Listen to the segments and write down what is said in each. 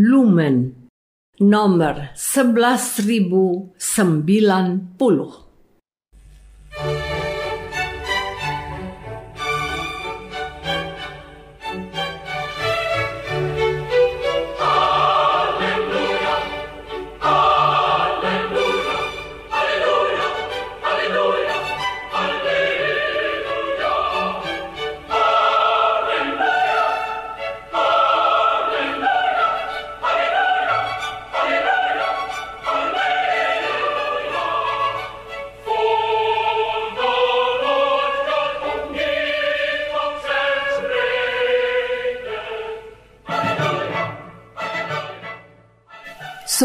Lumen nomor 11090.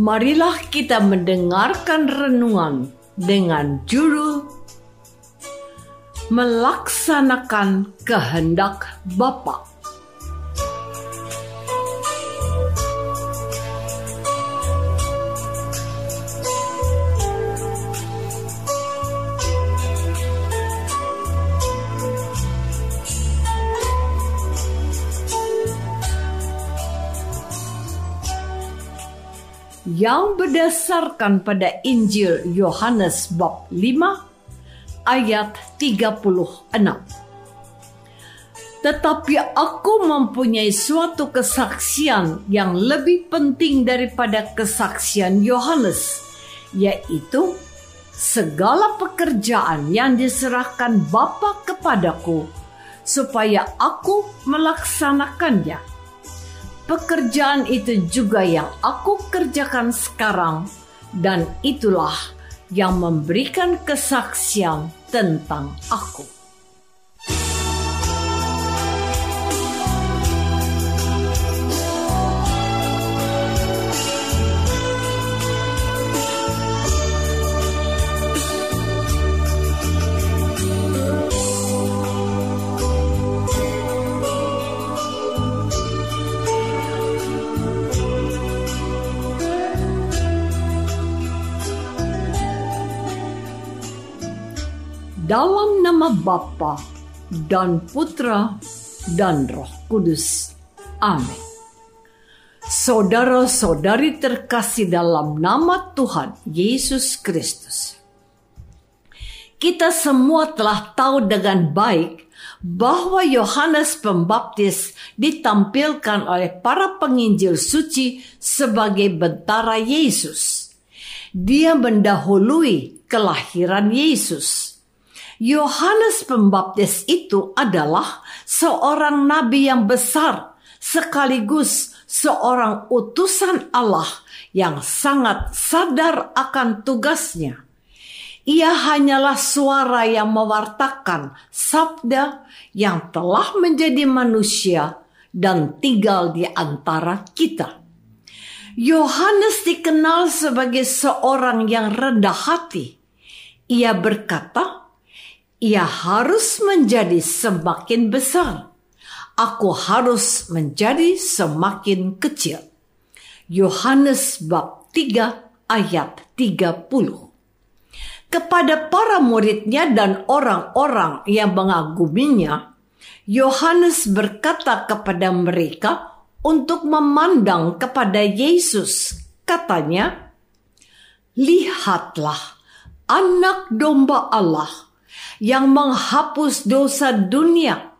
marilah kita mendengarkan renungan dengan judul Melaksanakan Kehendak Bapa. Yang berdasarkan pada Injil Yohanes bab 5 ayat 36. Tetapi aku mempunyai suatu kesaksian yang lebih penting daripada kesaksian Yohanes, yaitu segala pekerjaan yang diserahkan Bapa kepadaku supaya aku melaksanakannya pekerjaan itu juga yang aku kerjakan sekarang, dan itulah yang memberikan kesaksian tentang aku. Dalam nama Bapa dan Putra dan Roh Kudus. Amin. Saudara-saudari terkasih dalam nama Tuhan Yesus Kristus. Kita semua telah tahu dengan baik bahwa Yohanes Pembaptis ditampilkan oleh para penginjil suci sebagai bentara Yesus. Dia mendahului kelahiran Yesus Yohanes Pembaptis itu adalah seorang nabi yang besar sekaligus seorang utusan Allah yang sangat sadar akan tugasnya. Ia hanyalah suara yang mewartakan sabda yang telah menjadi manusia dan tinggal di antara kita. Yohanes dikenal sebagai seorang yang rendah hati. Ia berkata, ia harus menjadi semakin besar. Aku harus menjadi semakin kecil. Yohanes bab 3 ayat 30. Kepada para muridnya dan orang-orang yang mengaguminya, Yohanes berkata kepada mereka untuk memandang kepada Yesus. Katanya, "Lihatlah anak domba Allah yang menghapus dosa dunia.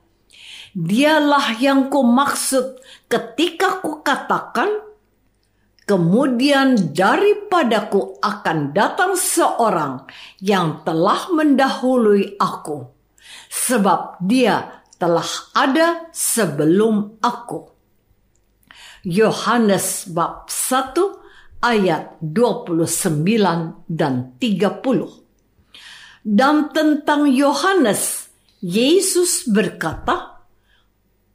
Dialah yang ku maksud ketika ku katakan, Kemudian daripadaku akan datang seorang yang telah mendahului aku, sebab dia telah ada sebelum aku. Yohanes bab 1 ayat 29 dan 30. Dan tentang Yohanes, Yesus berkata,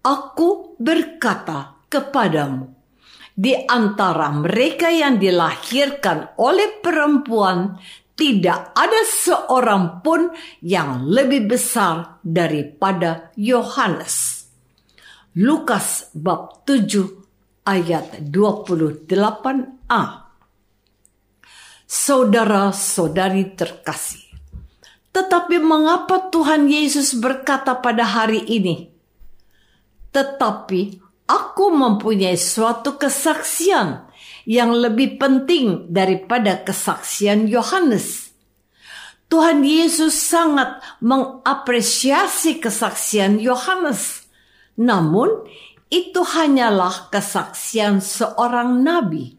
Aku berkata kepadamu, di antara mereka yang dilahirkan oleh perempuan tidak ada seorang pun yang lebih besar daripada Yohanes. Lukas bab 7 ayat 28a. Saudara-saudari terkasih, tetapi mengapa Tuhan Yesus berkata pada hari ini, "Tetapi aku mempunyai suatu kesaksian yang lebih penting daripada kesaksian Yohanes. Tuhan Yesus sangat mengapresiasi kesaksian Yohanes. Namun, itu hanyalah kesaksian seorang nabi.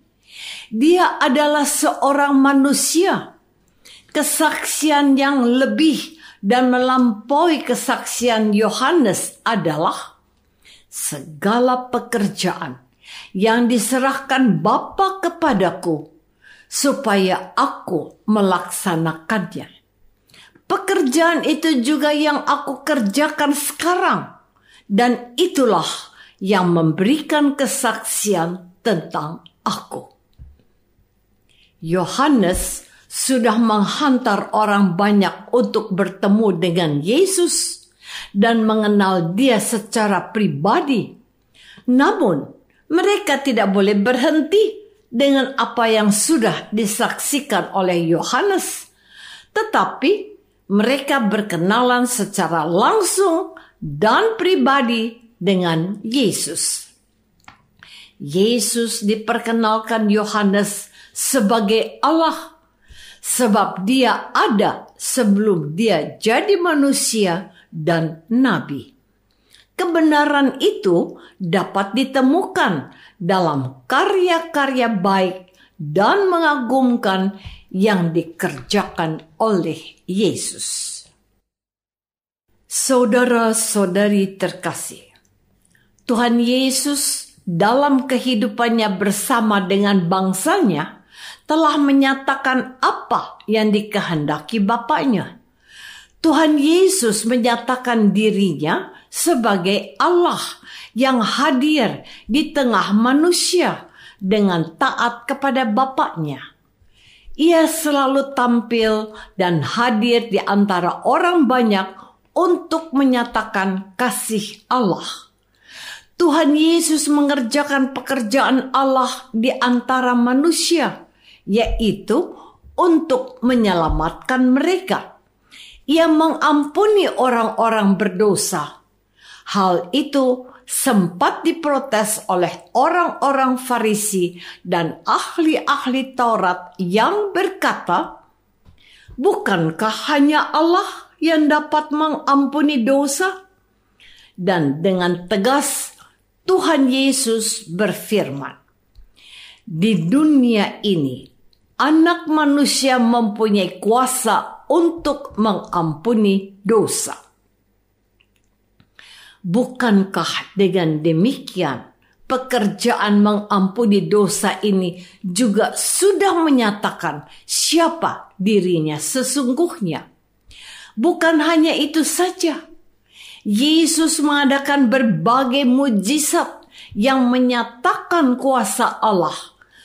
Dia adalah seorang manusia. Kesaksian yang lebih dan melampaui kesaksian Yohanes adalah segala pekerjaan yang diserahkan Bapa kepadaku supaya aku melaksanakannya. Pekerjaan itu juga yang aku kerjakan sekarang dan itulah yang memberikan kesaksian tentang aku. Yohanes sudah menghantar orang banyak untuk bertemu dengan Yesus dan mengenal dia secara pribadi. Namun, mereka tidak boleh berhenti dengan apa yang sudah disaksikan oleh Yohanes, tetapi mereka berkenalan secara langsung dan pribadi dengan Yesus. Yesus diperkenalkan Yohanes sebagai Allah, sebab Dia ada sebelum Dia jadi manusia dan nabi. Kebenaran itu dapat ditemukan dalam karya-karya baik dan mengagumkan yang dikerjakan oleh Yesus. Saudara-saudari terkasih, Tuhan Yesus dalam kehidupannya bersama dengan bangsanya telah menyatakan apa yang dikehendaki Bapaknya. Tuhan Yesus menyatakan dirinya sebagai Allah yang hadir di tengah manusia dengan taat kepada Bapaknya. Ia selalu tampil dan hadir di antara orang banyak untuk menyatakan kasih Allah. Tuhan Yesus mengerjakan pekerjaan Allah di antara manusia, yaitu untuk menyelamatkan mereka ia mengampuni orang-orang berdosa. Hal itu sempat diprotes oleh orang-orang Farisi dan ahli-ahli Taurat yang berkata, "Bukankah hanya Allah yang dapat mengampuni dosa?" Dan dengan tegas Tuhan Yesus berfirman, "Di dunia ini, Anak Manusia mempunyai kuasa untuk mengampuni dosa. Bukankah dengan demikian pekerjaan mengampuni dosa ini juga sudah menyatakan siapa dirinya sesungguhnya? Bukan hanya itu saja, Yesus mengadakan berbagai mujizat yang menyatakan kuasa Allah,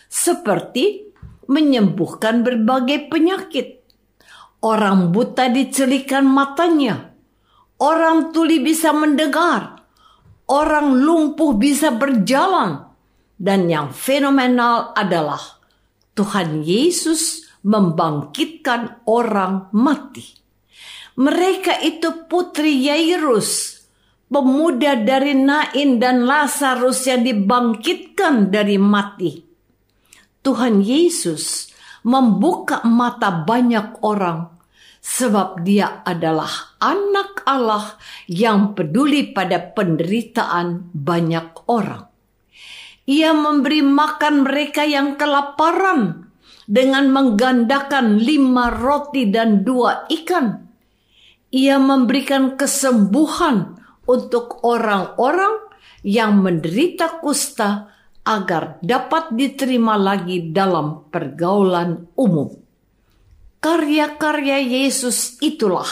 seperti menyembuhkan berbagai penyakit, Orang buta dicelikan matanya. Orang tuli bisa mendengar. Orang lumpuh bisa berjalan. Dan yang fenomenal adalah Tuhan Yesus membangkitkan orang mati. Mereka itu putri Yairus, pemuda dari Nain dan Lazarus yang dibangkitkan dari mati. Tuhan Yesus membuka mata banyak orang sebab dia adalah anak Allah yang peduli pada penderitaan banyak orang. Ia memberi makan mereka yang kelaparan dengan menggandakan lima roti dan dua ikan. Ia memberikan kesembuhan untuk orang-orang yang menderita kusta agar dapat diterima lagi dalam pergaulan umum. Karya-karya Yesus itulah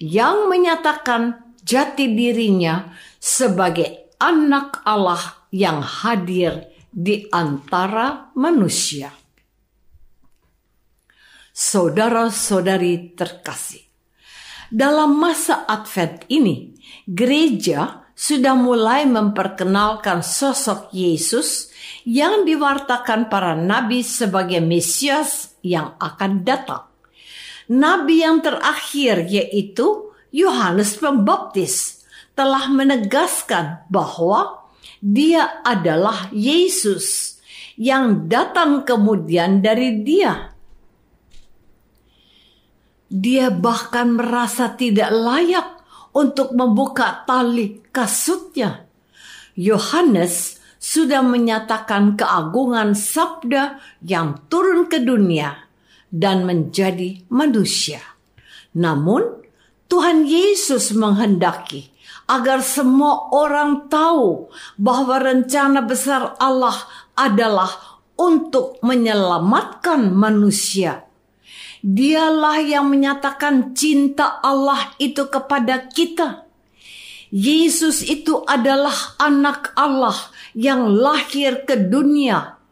yang menyatakan jati dirinya sebagai anak Allah yang hadir di antara manusia. Saudara-saudari terkasih, dalam masa Advent ini, gereja sudah mulai memperkenalkan sosok Yesus yang diwartakan para nabi sebagai Mesias yang akan datang. Nabi yang terakhir yaitu Yohanes Pembaptis telah menegaskan bahwa dia adalah Yesus yang datang kemudian dari Dia. Dia bahkan merasa tidak layak untuk membuka tali kasutnya. Yohanes sudah menyatakan keagungan sabda yang turun ke dunia dan menjadi manusia. Namun, Tuhan Yesus menghendaki agar semua orang tahu bahwa rencana besar Allah adalah untuk menyelamatkan manusia. Dialah yang menyatakan cinta Allah itu kepada kita. Yesus itu adalah anak Allah yang lahir ke dunia.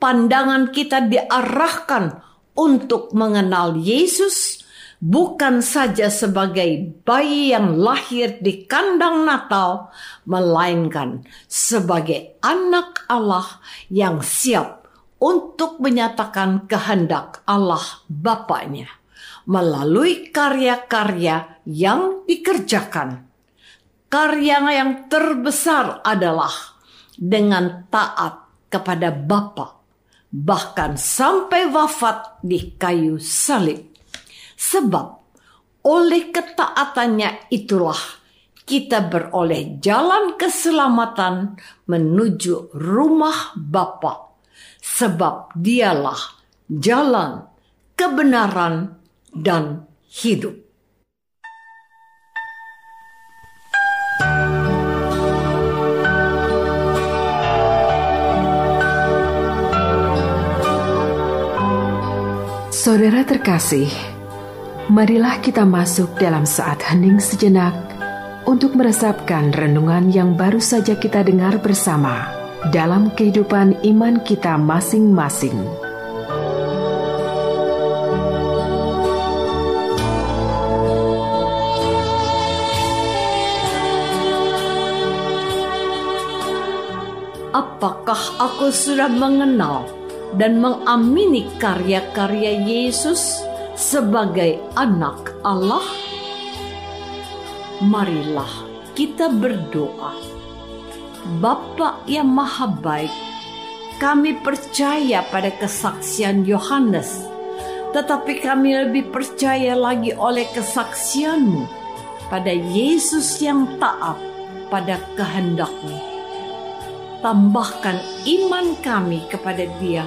Pandangan kita diarahkan untuk mengenal Yesus bukan saja sebagai bayi yang lahir di kandang Natal, melainkan sebagai anak Allah yang siap untuk menyatakan kehendak Allah Bapaknya melalui karya-karya yang dikerjakan. Karya yang terbesar adalah dengan taat kepada Bapa, bahkan sampai wafat di kayu salib. Sebab oleh ketaatannya itulah kita beroleh jalan keselamatan menuju rumah Bapa. Sebab dialah jalan kebenaran dan hidup. Saudara terkasih, Marilah kita masuk dalam saat hening sejenak untuk meresapkan renungan yang baru saja kita dengar bersama dalam kehidupan iman kita masing-masing. Apakah aku sudah mengenal dan mengamini karya-karya Yesus? sebagai anak Allah, marilah kita berdoa. Bapa yang maha baik, kami percaya pada kesaksian Yohanes, tetapi kami lebih percaya lagi oleh kesaksianmu pada Yesus yang taat pada kehendakmu. Tambahkan iman kami kepada dia,